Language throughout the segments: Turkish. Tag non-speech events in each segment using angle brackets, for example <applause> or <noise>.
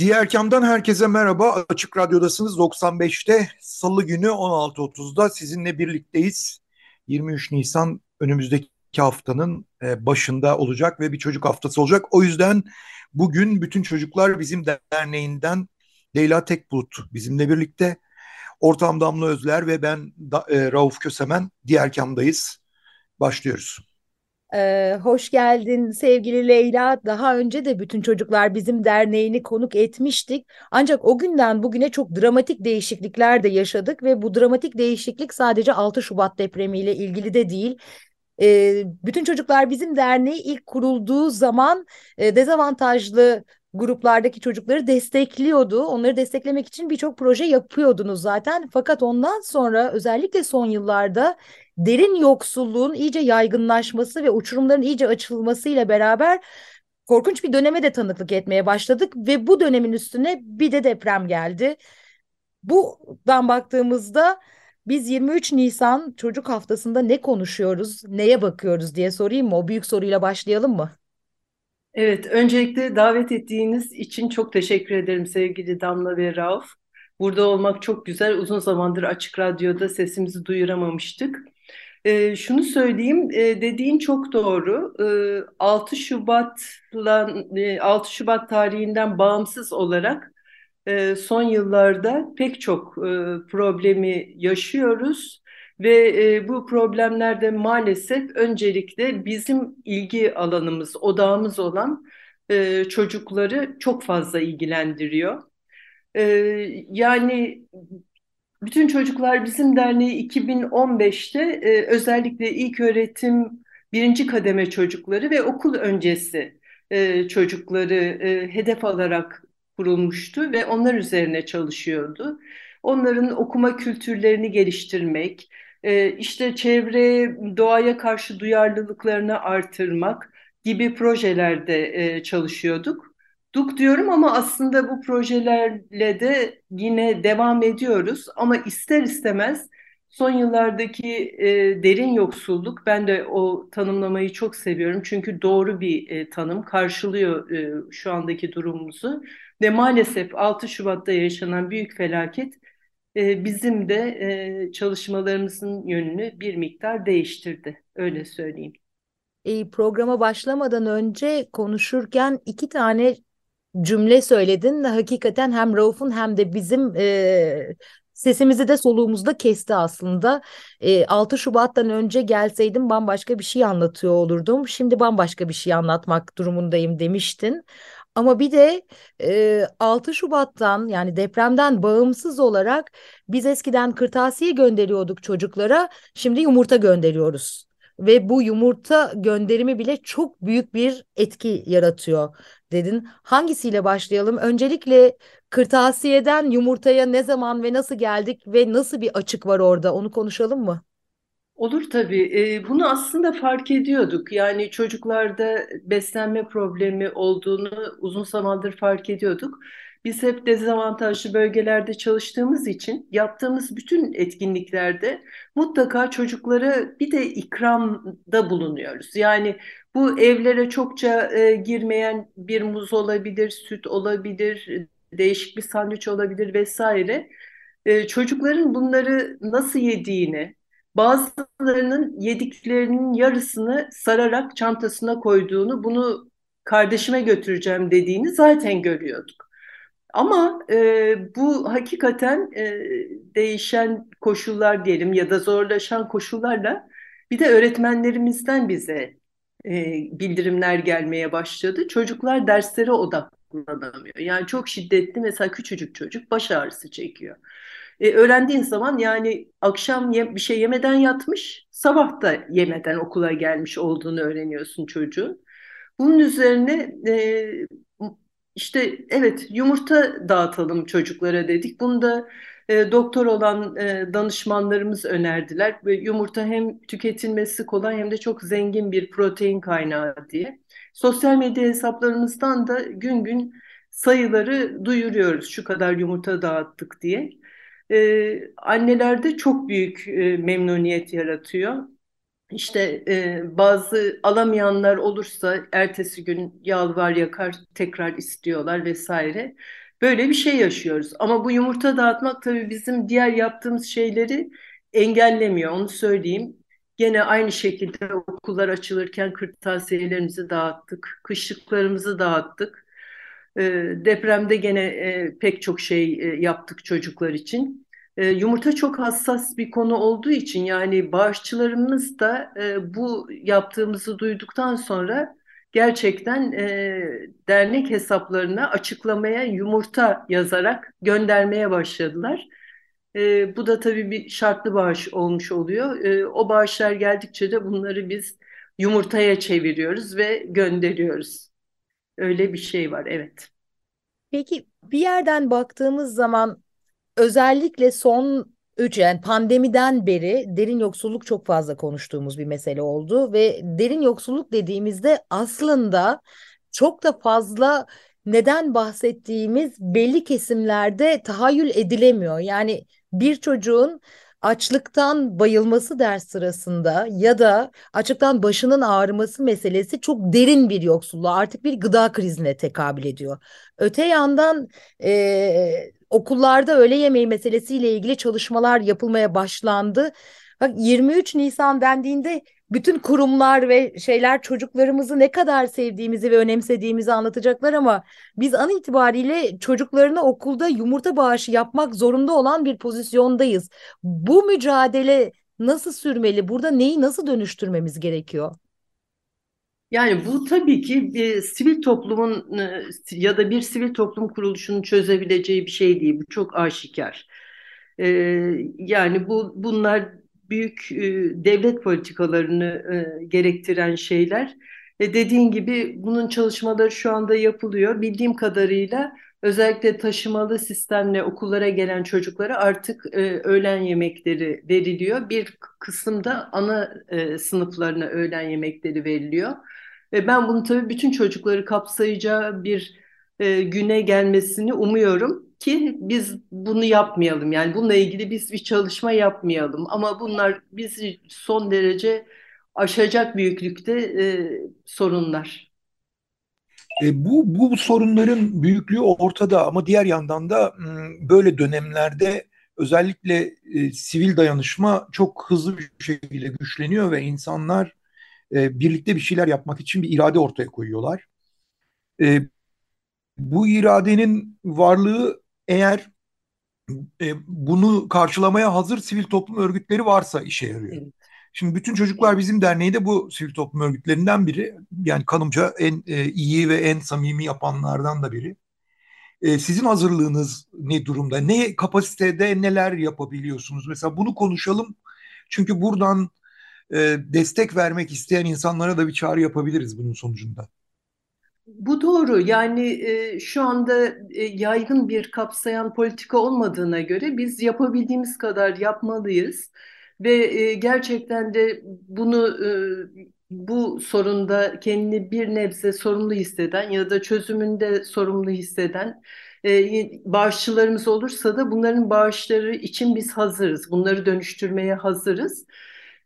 Diğer kamdan herkese merhaba. Açık Radyo'dasınız 95'te Salı günü 16.30'da sizinle birlikteyiz. 23 Nisan önümüzdeki haftanın e, başında olacak ve bir çocuk haftası olacak. O yüzden bugün bütün çocuklar bizim derneğinden Leyla Tekbulut bizimle birlikte. Ortam Damla Özler ve ben e, Rauf Kösemen diğer kamdayız. Başlıyoruz. Ee, hoş geldin sevgili Leyla. Daha önce de bütün çocuklar bizim derneğini konuk etmiştik. Ancak o günden bugüne çok dramatik değişiklikler de yaşadık ve bu dramatik değişiklik sadece 6 Şubat depremiyle ilgili de değil. Ee, bütün çocuklar bizim derneği ilk kurulduğu zaman e, dezavantajlı gruplardaki çocukları destekliyordu. Onları desteklemek için birçok proje yapıyordunuz zaten. Fakat ondan sonra özellikle son yıllarda derin yoksulluğun iyice yaygınlaşması ve uçurumların iyice açılmasıyla beraber korkunç bir döneme de tanıklık etmeye başladık ve bu dönemin üstüne bir de deprem geldi. Buradan baktığımızda biz 23 Nisan Çocuk Haftası'nda ne konuşuyoruz, neye bakıyoruz diye sorayım mı? O büyük soruyla başlayalım mı? Evet, öncelikle davet ettiğiniz için çok teşekkür ederim sevgili Damla ve Rauf. Burada olmak çok güzel. Uzun zamandır Açık Radyo'da sesimizi duyuramamıştık. E, şunu söyleyeyim, e, dediğin çok doğru. E, 6 Şubat'la e, 6 Şubat tarihinden bağımsız olarak e, son yıllarda pek çok e, problemi yaşıyoruz ve e, bu problemlerde maalesef öncelikle bizim ilgi alanımız, odağımız olan e, çocukları çok fazla ilgilendiriyor. E, yani bütün Çocuklar Bizim Derneği 2015'te e, özellikle ilk öğretim birinci kademe çocukları ve okul öncesi e, çocukları e, hedef alarak kurulmuştu ve onlar üzerine çalışıyordu. Onların okuma kültürlerini geliştirmek, e, işte çevre, doğaya karşı duyarlılıklarını artırmak gibi projelerde e, çalışıyorduk. Duk diyorum ama aslında bu projelerle de yine devam ediyoruz. Ama ister istemez son yıllardaki e, derin yoksulluk, ben de o tanımlamayı çok seviyorum. Çünkü doğru bir e, tanım karşılıyor e, şu andaki durumumuzu. Ve maalesef 6 Şubat'ta yaşanan büyük felaket bizim de e, çalışmalarımızın yönünü bir miktar değiştirdi. Öyle söyleyeyim. E, programa başlamadan önce konuşurken iki tane cümle söyledin. Hakikaten hem Rauf'un hem de bizim e, sesimizi de soluğumuzu da kesti aslında. E, 6 Şubat'tan önce gelseydim bambaşka bir şey anlatıyor olurdum. Şimdi bambaşka bir şey anlatmak durumundayım demiştin. Ama bir de e, 6 Şubat'tan yani depremden bağımsız olarak biz eskiden kırtasiye gönderiyorduk çocuklara. Şimdi yumurta gönderiyoruz. Ve bu yumurta gönderimi bile çok büyük bir etki yaratıyor dedin. Hangisiyle başlayalım? Öncelikle kırtasiyeden yumurtaya ne zaman ve nasıl geldik ve nasıl bir açık var orada onu konuşalım mı? Olur tabii. E, bunu aslında fark ediyorduk. Yani çocuklarda beslenme problemi olduğunu uzun zamandır fark ediyorduk. Biz hep dezavantajlı bölgelerde çalıştığımız için yaptığımız bütün etkinliklerde mutlaka çocuklara bir de ikramda bulunuyoruz. Yani bu evlere çokça e, girmeyen bir muz olabilir, süt olabilir, değişik bir sandviç olabilir vesaire. E, çocukların bunları nasıl yediğini, bazılarının yediklerinin yarısını sararak çantasına koyduğunu, bunu kardeşime götüreceğim dediğini zaten görüyorduk. Ama e, bu hakikaten e, değişen koşullar diyelim ya da zorlaşan koşullarla bir de öğretmenlerimizden bize e, bildirimler gelmeye başladı. Çocuklar derslere odaklanamıyor. Yani çok şiddetli mesela küçücük çocuk baş ağrısı çekiyor. E, öğrendiğin zaman yani akşam ye, bir şey yemeden yatmış, sabah da yemeden okula gelmiş olduğunu öğreniyorsun çocuğun. Bunun üzerine e, işte evet yumurta dağıtalım çocuklara dedik. Bunu da e, doktor olan e, danışmanlarımız önerdiler. Ve yumurta hem tüketilmesi kolay hem de çok zengin bir protein kaynağı diye. Sosyal medya hesaplarımızdan da gün gün sayıları duyuruyoruz. Şu kadar yumurta dağıttık diye. E, annelerde çok büyük e, memnuniyet yaratıyor. İşte e, bazı alamayanlar olursa ertesi gün yalvar yakar tekrar istiyorlar vesaire. Böyle bir şey yaşıyoruz. Ama bu yumurta dağıtmak tabii bizim diğer yaptığımız şeyleri engellemiyor. Onu söyleyeyim. Gene aynı şekilde okullar açılırken kırtasiyelerimizi dağıttık, kışlıklarımızı dağıttık. E, depremde gene e, pek çok şey e, yaptık çocuklar için. E, yumurta çok hassas bir konu olduğu için yani bağışçılarımız da e, bu yaptığımızı duyduktan sonra gerçekten dernek hesaplarına açıklamaya yumurta yazarak göndermeye başladılar. E, bu da tabii bir şartlı bağış olmuş oluyor. O bağışlar geldikçe de bunları biz yumurtaya çeviriyoruz ve gönderiyoruz. Öyle bir şey var, evet. Peki bir yerden baktığımız zaman özellikle son 3 yani pandemiden beri derin yoksulluk çok fazla konuştuğumuz bir mesele oldu ve derin yoksulluk dediğimizde aslında çok da fazla neden bahsettiğimiz belli kesimlerde tahayyül edilemiyor. Yani bir çocuğun açlıktan bayılması ders sırasında ya da açlıktan başının ağrıması meselesi çok derin bir yoksulluğa artık bir gıda krizine tekabül ediyor. Öte yandan e, okullarda öğle yemeği meselesiyle ilgili çalışmalar yapılmaya başlandı. Bak 23 Nisan dendiğinde bütün kurumlar ve şeyler çocuklarımızı ne kadar sevdiğimizi ve önemsediğimizi anlatacaklar ama biz an itibariyle çocuklarına okulda yumurta bağışı yapmak zorunda olan bir pozisyondayız. Bu mücadele nasıl sürmeli? Burada neyi nasıl dönüştürmemiz gerekiyor? Yani bu tabii ki bir sivil toplumun e, ya da bir sivil toplum kuruluşunun çözebileceği bir şey değil. Bu çok aşikar. Ee, yani bu bunlar büyük e, devlet politikalarını e, gerektiren şeyler. E, dediğin gibi bunun çalışmaları şu anda yapılıyor. Bildiğim kadarıyla özellikle taşımalı sistemle okullara gelen çocuklara artık e, öğlen yemekleri veriliyor. Bir kısımda ana e, sınıflarına öğlen yemekleri veriliyor. Ve ben bunu tabii bütün çocukları kapsayacağı bir e, güne gelmesini umuyorum ki biz bunu yapmayalım. Yani bununla ilgili biz bir çalışma yapmayalım. Ama bunlar bizi son derece aşacak büyüklükte e, sorunlar. E, bu, bu sorunların büyüklüğü ortada ama diğer yandan da böyle dönemlerde özellikle e, sivil dayanışma çok hızlı bir şekilde güçleniyor ve insanlar e, birlikte bir şeyler yapmak için bir irade ortaya koyuyorlar. E, bu iradenin varlığı eğer e, bunu karşılamaya hazır sivil toplum örgütleri varsa işe yarıyor. Evet. Şimdi bütün çocuklar bizim derneği de bu sivil toplum örgütlerinden biri. Yani kanımca en e, iyi ve en samimi yapanlardan da biri. E, sizin hazırlığınız ne durumda? Ne kapasitede neler yapabiliyorsunuz? Mesela bunu konuşalım. Çünkü buradan e, destek vermek isteyen insanlara da bir çağrı yapabiliriz bunun sonucunda. Bu doğru. Yani e, şu anda e, yaygın bir kapsayan politika olmadığına göre biz yapabildiğimiz kadar yapmalıyız ve e, gerçekten de bunu e, bu sorunda kendini bir nebze sorumlu hisseden ya da çözümünde sorumlu hisseden e, bağışçılarımız olursa da bunların bağışları için biz hazırız. Bunları dönüştürmeye hazırız.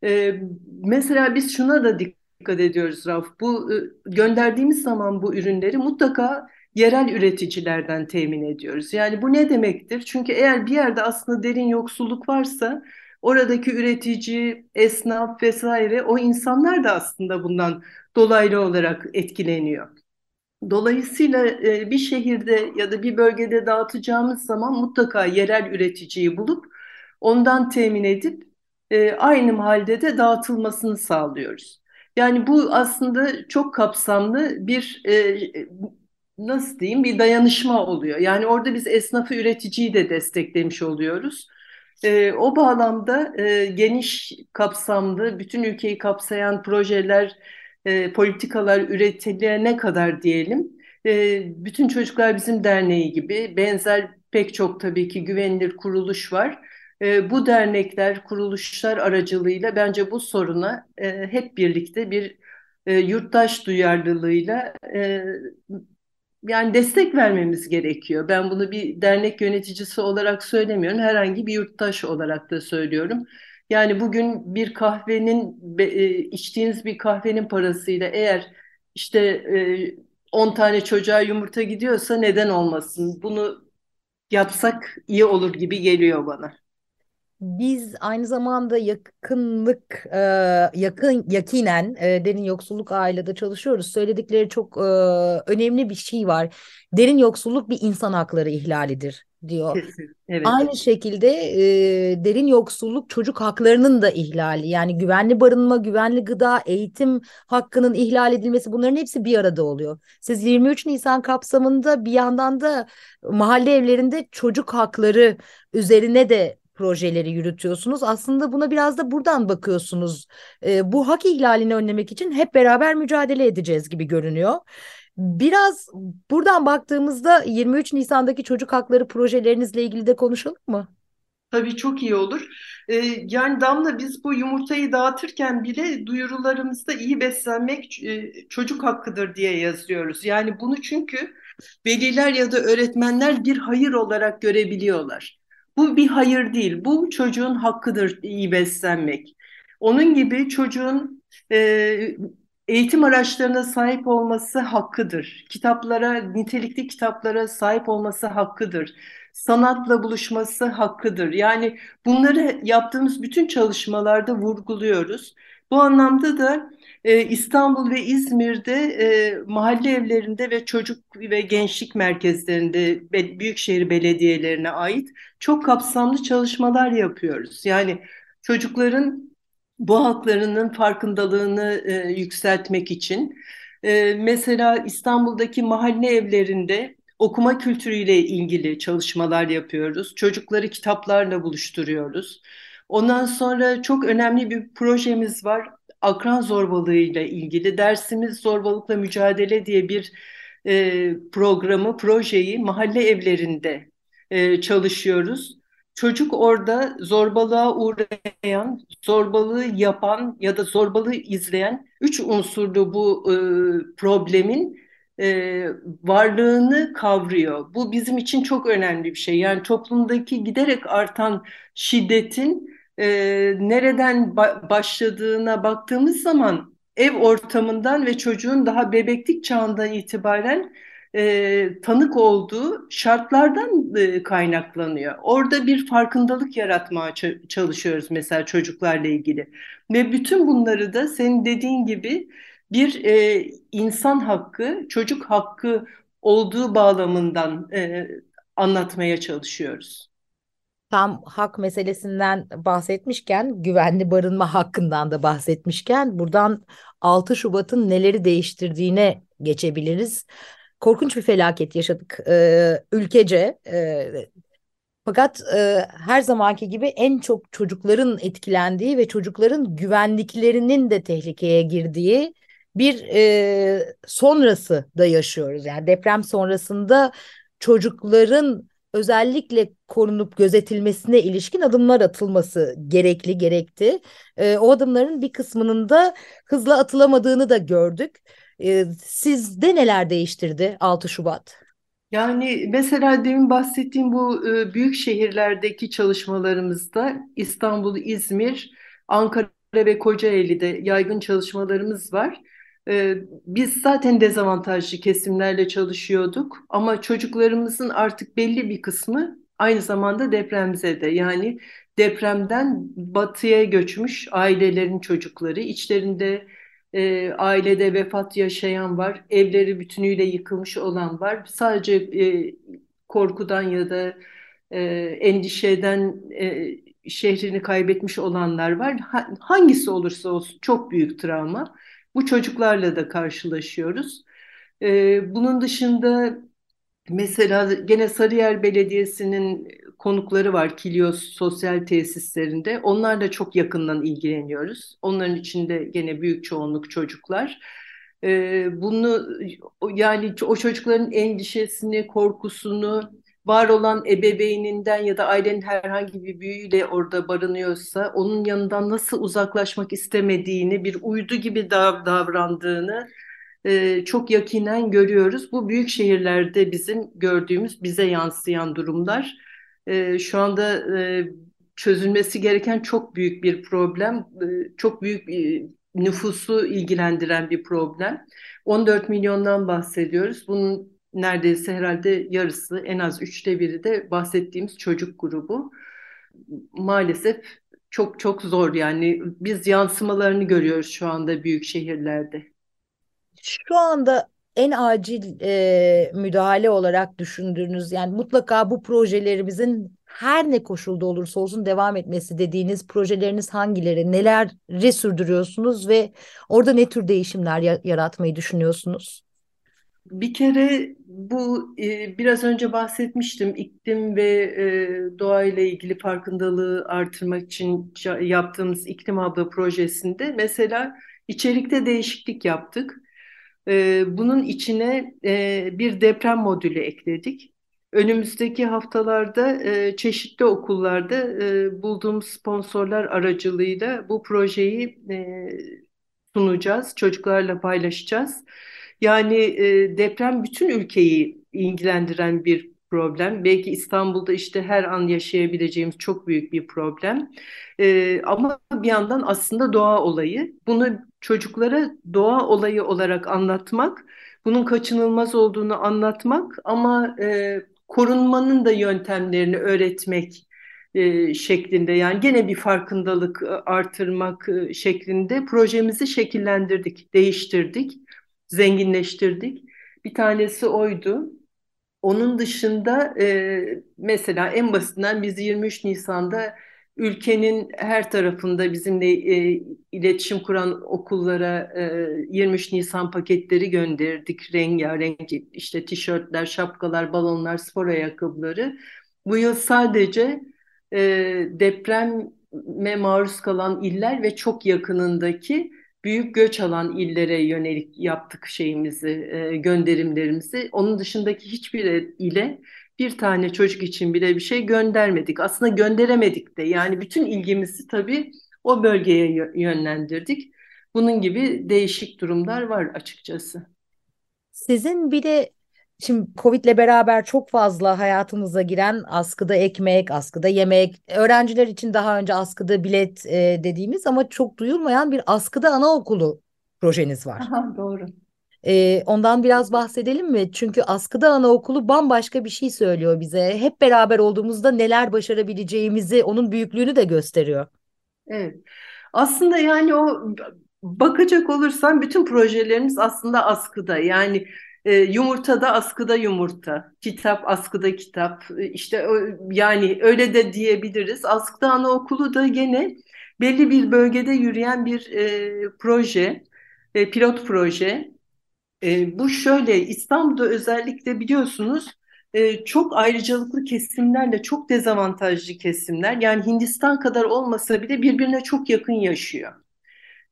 E, mesela biz şuna da dikkat ediyoruz Raf. Bu e, gönderdiğimiz zaman bu ürünleri mutlaka yerel üreticilerden temin ediyoruz. Yani bu ne demektir? Çünkü eğer bir yerde aslında derin yoksulluk varsa oradaki üretici, esnaf vesaire o insanlar da aslında bundan dolaylı olarak etkileniyor. Dolayısıyla e, bir şehirde ya da bir bölgede dağıtacağımız zaman mutlaka yerel üreticiyi bulup ondan temin edip e, aynı mahallede de dağıtılmasını sağlıyoruz. Yani bu aslında çok kapsamlı bir e, nasıl diyeyim bir dayanışma oluyor. Yani orada biz esnafı üreticiyi de desteklemiş oluyoruz. E, o bağlamda e, geniş kapsamlı, bütün ülkeyi kapsayan projeler, e, politikalar üretilene kadar diyelim, e, bütün Çocuklar Bizim Derneği gibi benzer pek çok tabii ki güvenilir kuruluş var. E, bu dernekler, kuruluşlar aracılığıyla bence bu soruna e, hep birlikte bir e, yurttaş duyarlılığıyla e, yani destek vermemiz gerekiyor. Ben bunu bir dernek yöneticisi olarak söylemiyorum. Herhangi bir yurttaş olarak da söylüyorum. Yani bugün bir kahvenin e, içtiğiniz bir kahvenin parasıyla eğer işte e, 10 tane çocuğa yumurta gidiyorsa neden olmasın? Bunu yapsak iyi olur gibi geliyor bana. Biz aynı zamanda yakınlık, e, yakın yakinen e, derin yoksulluk ailede çalışıyoruz. Söyledikleri çok e, önemli bir şey var. Derin yoksulluk bir insan hakları ihlalidir diyor. Kesin, evet. Aynı şekilde e, derin yoksulluk çocuk haklarının da ihlali. Yani güvenli barınma, güvenli gıda, eğitim hakkının ihlal edilmesi bunların hepsi bir arada oluyor. Siz 23 Nisan kapsamında bir yandan da mahalle evlerinde çocuk hakları üzerine de projeleri yürütüyorsunuz. Aslında buna biraz da buradan bakıyorsunuz. E, bu hak ihlalini önlemek için hep beraber mücadele edeceğiz gibi görünüyor. Biraz buradan baktığımızda 23 Nisan'daki çocuk hakları projelerinizle ilgili de konuşalım mı? Tabii çok iyi olur. Ee, yani Damla biz bu yumurtayı dağıtırken bile duyurularımızda iyi beslenmek e, çocuk hakkıdır diye yazıyoruz. Yani bunu çünkü veliler ya da öğretmenler bir hayır olarak görebiliyorlar. Bu bir hayır değil. Bu çocuğun hakkıdır iyi beslenmek. Onun gibi çocuğun e, eğitim araçlarına sahip olması hakkıdır. Kitaplara, nitelikli kitaplara sahip olması hakkıdır. Sanatla buluşması hakkıdır. Yani bunları yaptığımız bütün çalışmalarda vurguluyoruz. Bu anlamda da e, İstanbul ve İzmir'de e, mahalle evlerinde ve çocuk ve gençlik merkezlerinde be, büyükşehir belediyelerine ait çok kapsamlı çalışmalar yapıyoruz. Yani çocukların bu haklarının farkındalığını e, yükseltmek için e, mesela İstanbul'daki mahalle evlerinde okuma kültürüyle ilgili çalışmalar yapıyoruz. Çocukları kitaplarla buluşturuyoruz. Ondan sonra çok önemli bir projemiz var. Akran zorbalığıyla ilgili dersimiz zorbalıkla mücadele diye bir e, programı, projeyi mahalle evlerinde e, çalışıyoruz. Çocuk orada zorbalığa uğrayan, zorbalığı yapan ya da zorbalığı izleyen üç unsurlu bu e, problemin e, varlığını kavruyor. Bu bizim için çok önemli bir şey. Yani toplumdaki giderek artan şiddetin e, nereden ba başladığına baktığımız zaman ev ortamından ve çocuğun daha bebeklik çağından itibaren e, tanık olduğu şartlardan e, kaynaklanıyor. Orada bir farkındalık yaratmaya çalışıyoruz mesela çocuklarla ilgili. Ve bütün bunları da senin dediğin gibi bir e, insan hakkı, çocuk hakkı olduğu bağlamından e, anlatmaya çalışıyoruz. Tam hak meselesinden bahsetmişken, güvenli barınma hakkından da bahsetmişken buradan 6 Şubat'ın neleri değiştirdiğine geçebiliriz korkunç bir felaket yaşadık e, ülkece. E, fakat e, her zamanki gibi en çok çocukların etkilendiği ve çocukların güvenliklerinin de tehlikeye girdiği bir e, sonrası da yaşıyoruz. Yani deprem sonrasında çocukların özellikle korunup gözetilmesine ilişkin adımlar atılması gerekli gerekti. E, o adımların bir kısmının da hızla atılamadığını da gördük. E, sizde neler değiştirdi 6 Şubat? Yani mesela demin bahsettiğim bu e, büyük şehirlerdeki çalışmalarımızda İstanbul, İzmir, Ankara ve Kocaeli'de yaygın çalışmalarımız var. E, biz zaten dezavantajlı kesimlerle çalışıyorduk ama çocuklarımızın artık belli bir kısmı aynı zamanda depremzede yani depremden batıya göçmüş ailelerin çocukları içlerinde e, ailede vefat yaşayan var, evleri bütünüyle yıkılmış olan var. Sadece e, korkudan ya da e, endişeden e, şehrini kaybetmiş olanlar var. Ha, hangisi olursa olsun çok büyük travma. Bu çocuklarla da karşılaşıyoruz. E, bunun dışında mesela gene Sarıyer Belediyesi'nin konukları var Kilios sosyal tesislerinde. Onlarla çok yakından ilgileniyoruz. Onların içinde gene büyük çoğunluk çocuklar. Ee, bunu yani o çocukların endişesini, korkusunu, var olan ebeveyninden ya da ailenin herhangi bir büyüğüyle orada barınıyorsa onun yanından nasıl uzaklaşmak istemediğini, bir uydu gibi dav davrandığını e, çok yakinen görüyoruz. Bu büyük şehirlerde bizim gördüğümüz, bize yansıyan durumlar. E, şu anda e, çözülmesi gereken çok büyük bir problem, e, çok büyük bir nüfusu ilgilendiren bir problem. 14 milyondan bahsediyoruz. Bunun neredeyse herhalde yarısı, en az üçte biri de bahsettiğimiz çocuk grubu. Maalesef çok çok zor yani biz yansımalarını görüyoruz şu anda büyük şehirlerde. Şu anda en acil e, müdahale olarak düşündüğünüz yani mutlaka bu projelerimizin her ne koşulda olursa olsun devam etmesi dediğiniz projeleriniz hangileri? Neleri sürdürüyorsunuz ve orada ne tür değişimler yaratmayı düşünüyorsunuz? Bir kere bu e, biraz önce bahsetmiştim iklim ve e, doğayla ilgili farkındalığı artırmak için yaptığımız İklim Abla projesinde mesela içerikte değişiklik yaptık. E, bunun içine e, bir deprem modülü ekledik. Önümüzdeki haftalarda e, çeşitli okullarda e, bulduğumuz sponsorlar aracılığıyla bu projeyi e, sunacağız, çocuklarla paylaşacağız. Yani e, deprem bütün ülkeyi ilgilendiren bir problem. Belki İstanbul'da işte her an yaşayabileceğimiz çok büyük bir problem. E, ama bir yandan aslında doğa olayı. Bunu çocuklara doğa olayı olarak anlatmak, bunun kaçınılmaz olduğunu anlatmak ama e, korunmanın da yöntemlerini öğretmek e, şeklinde yani gene bir farkındalık artırmak şeklinde projemizi şekillendirdik, değiştirdik zenginleştirdik. Bir tanesi oydu. Onun dışında e, mesela en basitinden biz 23 Nisan'da ülkenin her tarafında bizimle e, iletişim kuran okullara e, 23 Nisan paketleri gönderdik. Rengarenk işte tişörtler, şapkalar, balonlar, spor ayakkabıları. Bu yıl sadece e, depreme maruz kalan iller ve çok yakınındaki büyük göç alan illere yönelik yaptık şeyimizi, e, gönderimlerimizi. Onun dışındaki hiçbir ile bir tane çocuk için bile bir şey göndermedik. Aslında gönderemedik de. Yani bütün ilgimizi tabii o bölgeye yönlendirdik. Bunun gibi değişik durumlar var açıkçası. Sizin bir de Şimdi Covid'le beraber çok fazla hayatımıza giren askıda ekmek, askıda yemek, öğrenciler için daha önce askıda bilet e, dediğimiz ama çok duyulmayan bir askıda anaokulu projeniz var. Aha, doğru. E, ondan biraz bahsedelim mi? Çünkü askıda anaokulu bambaşka bir şey söylüyor bize. Hep beraber olduğumuzda neler başarabileceğimizi, onun büyüklüğünü de gösteriyor. Evet. Aslında yani o bakacak olursan bütün projelerimiz aslında askıda. Yani e, yumurtada askıda yumurta, kitap askıda kitap. E, işte yani öyle de diyebiliriz. Askıda Anaokulu da gene belli bir bölgede yürüyen bir e, proje, e, pilot proje. E, bu şöyle İstanbul'da özellikle biliyorsunuz e, çok ayrıcalıklı kesimlerle çok dezavantajlı kesimler yani Hindistan kadar olmasa bile birbirine çok yakın yaşıyor.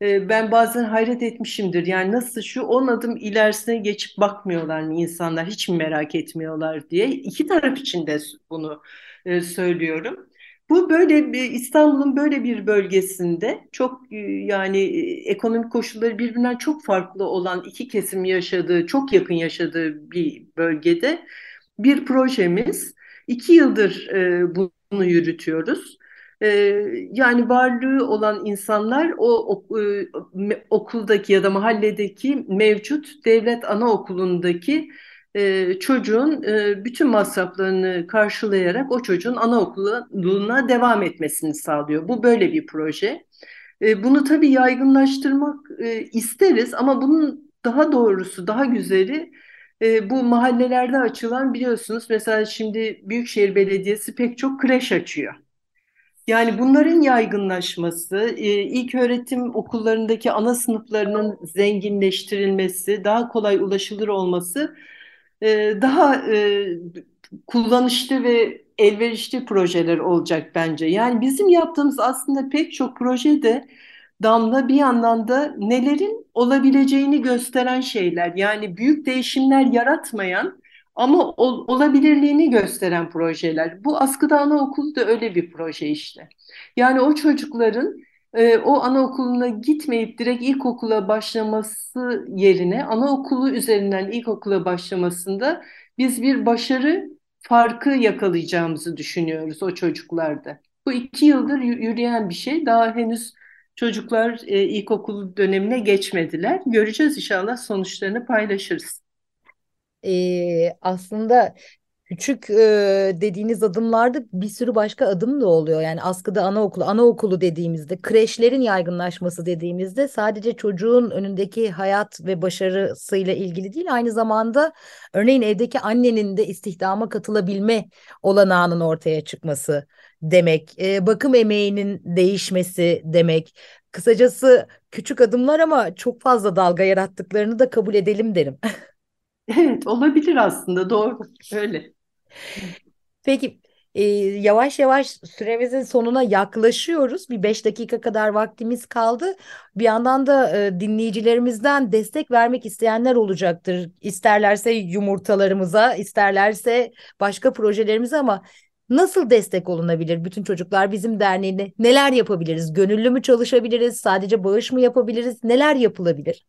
Ee, ben bazen hayret etmişimdir. Yani nasıl şu on adım ilerisine geçip bakmıyorlar mı insanlar hiç mi merak etmiyorlar diye. İki taraf için de bunu e, söylüyorum. Bu böyle İstanbul'un böyle bir bölgesinde çok e, yani e, ekonomik koşulları birbirinden çok farklı olan iki kesim yaşadığı, çok yakın yaşadığı bir bölgede bir projemiz. iki yıldır bunu yürütüyoruz. Ee, yani varlığı olan insanlar o, e, okuldaki ya da mahalledeki mevcut devlet anaokulundaki e, çocuğun e, bütün masraflarını karşılayarak o çocuğun anaokuluna devam etmesini sağlıyor. Bu böyle bir proje. E, bunu tabii yaygınlaştırmak isteriz ama bunun daha doğrusu, daha güzeli bu mahallelerde açılan biliyorsunuz mesela şimdi Büyükşehir Belediyesi pek çok kreş açıyor. Yani bunların yaygınlaşması, e, ilk öğretim okullarındaki ana sınıflarının zenginleştirilmesi, daha kolay ulaşılır olması e, daha e, kullanışlı ve elverişli projeler olacak bence. Yani bizim yaptığımız aslında pek çok projede Damla bir yandan da nelerin olabileceğini gösteren şeyler. Yani büyük değişimler yaratmayan ama ol, olabilirliğini gösteren projeler. Bu Askıda Anaokulu da öyle bir proje işte. Yani o çocukların e, o anaokuluna gitmeyip direkt ilkokula başlaması yerine anaokulu üzerinden ilkokula başlamasında biz bir başarı farkı yakalayacağımızı düşünüyoruz o çocuklarda. Bu iki yıldır yürüyen bir şey. Daha henüz çocuklar e, ilkokul dönemine geçmediler. Göreceğiz inşallah sonuçlarını paylaşırız. Ee, aslında küçük e, dediğiniz adımlarda bir sürü başka adım da oluyor. Yani askıda anaokulu, anaokulu dediğimizde, kreşlerin yaygınlaşması dediğimizde sadece çocuğun önündeki hayat ve başarısıyla ilgili değil, aynı zamanda örneğin evdeki annenin de istihdama katılabilme olanağının ortaya çıkması demek, e, bakım emeğinin değişmesi demek. Kısacası küçük adımlar ama çok fazla dalga yarattıklarını da kabul edelim derim. <laughs> Evet, olabilir aslında doğru. Öyle. Peki e, yavaş yavaş süremizin sonuna yaklaşıyoruz. Bir beş dakika kadar vaktimiz kaldı. Bir yandan da e, dinleyicilerimizden destek vermek isteyenler olacaktır. İsterlerse yumurtalarımıza, isterlerse başka projelerimize ama nasıl destek olunabilir? Bütün Çocuklar Bizim Derneği'ne neler yapabiliriz? Gönüllü mü çalışabiliriz? Sadece bağış mı yapabiliriz? Neler yapılabilir?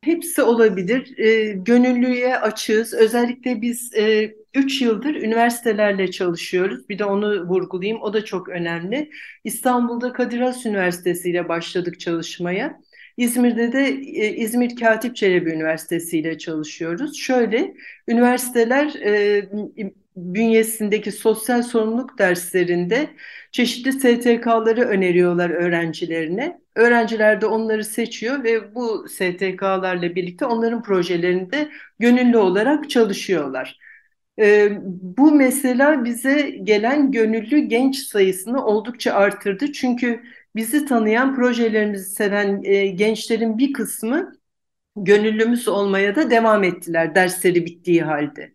Hepsi olabilir. E, gönüllüye açığız. Özellikle biz e, 3 yıldır üniversitelerle çalışıyoruz. Bir de onu vurgulayayım. O da çok önemli. İstanbul'da Kadir Has Üniversitesi ile başladık çalışmaya. İzmir'de de e, İzmir Katip Çelebi Üniversitesi ile çalışıyoruz. Şöyle, üniversiteler e, bünyesindeki sosyal sorumluluk derslerinde çeşitli STK'ları öneriyorlar öğrencilerine. Öğrenciler de onları seçiyor ve bu STK'larla birlikte onların projelerinde gönüllü olarak çalışıyorlar. Ee, bu mesela bize gelen gönüllü genç sayısını oldukça artırdı. Çünkü bizi tanıyan, projelerimizi seven e, gençlerin bir kısmı gönüllümüz olmaya da devam ettiler dersleri bittiği halde.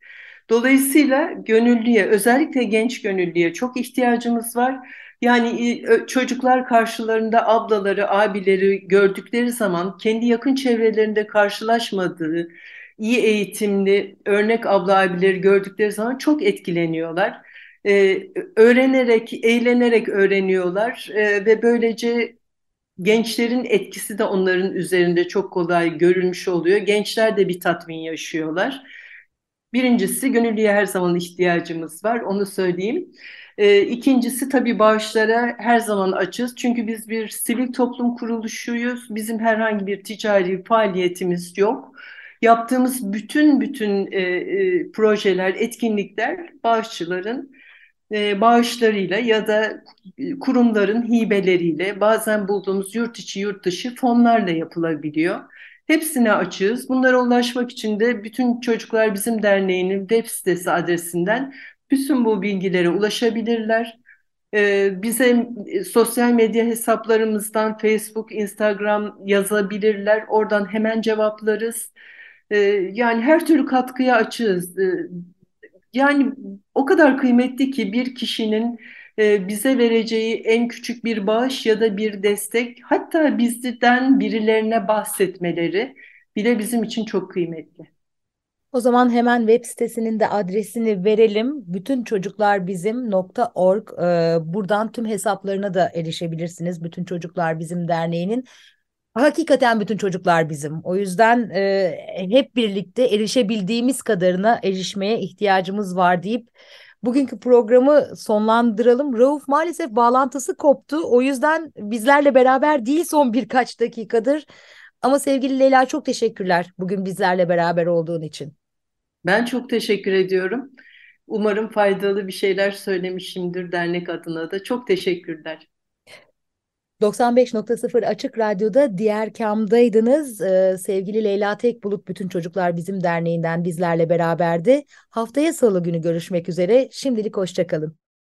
Dolayısıyla gönüllüye, özellikle genç gönüllüye çok ihtiyacımız var. Yani çocuklar karşılarında ablaları, abileri gördükleri zaman kendi yakın çevrelerinde karşılaşmadığı iyi eğitimli örnek abla abileri gördükleri zaman çok etkileniyorlar. Ee, öğrenerek, eğlenerek öğreniyorlar ee, ve böylece gençlerin etkisi de onların üzerinde çok kolay görülmüş oluyor. Gençler de bir tatmin yaşıyorlar. Birincisi gönüllüye her zaman ihtiyacımız var, onu söyleyeyim. E, ikincisi tabii bağışlara her zaman açız. Çünkü biz bir sivil toplum kuruluşuyuz. Bizim herhangi bir ticari faaliyetimiz yok. Yaptığımız bütün bütün e, e, projeler, etkinlikler bağışçıların e, bağışlarıyla ya da kurumların hibeleriyle bazen bulduğumuz yurt içi yurt dışı fonlarla yapılabiliyor. Hepsine açığız. Bunlara ulaşmak için de bütün Çocuklar Bizim Derneği'nin web sitesi adresinden bütün bu bilgilere ulaşabilirler. Ee, bize e, sosyal medya hesaplarımızdan Facebook, Instagram yazabilirler. Oradan hemen cevaplarız. Ee, yani her türlü katkıya açığız. Ee, yani o kadar kıymetli ki bir kişinin e, bize vereceği en küçük bir bağış ya da bir destek hatta bizden birilerine bahsetmeleri bile bizim için çok kıymetli. O zaman hemen web sitesinin de adresini verelim. Bütün çocuklar bizim.org. Ee, buradan tüm hesaplarına da erişebilirsiniz. Bütün Çocuklar Bizim Derneği'nin. Hakikaten bütün çocuklar bizim. O yüzden e, hep birlikte erişebildiğimiz kadarına erişmeye ihtiyacımız var deyip bugünkü programı sonlandıralım. Rauf maalesef bağlantısı koptu. O yüzden bizlerle beraber değil son birkaç dakikadır. Ama sevgili Leyla çok teşekkürler bugün bizlerle beraber olduğun için. Ben çok teşekkür ediyorum. Umarım faydalı bir şeyler söylemişimdir dernek adına da. Çok teşekkürler. 95.0 Açık Radyo'da diğer kamdaydınız. Ee, sevgili Leyla Tekbulut Bütün Çocuklar Bizim Derneği'nden bizlerle beraberdi. Haftaya salı günü görüşmek üzere. Şimdilik hoşçakalın.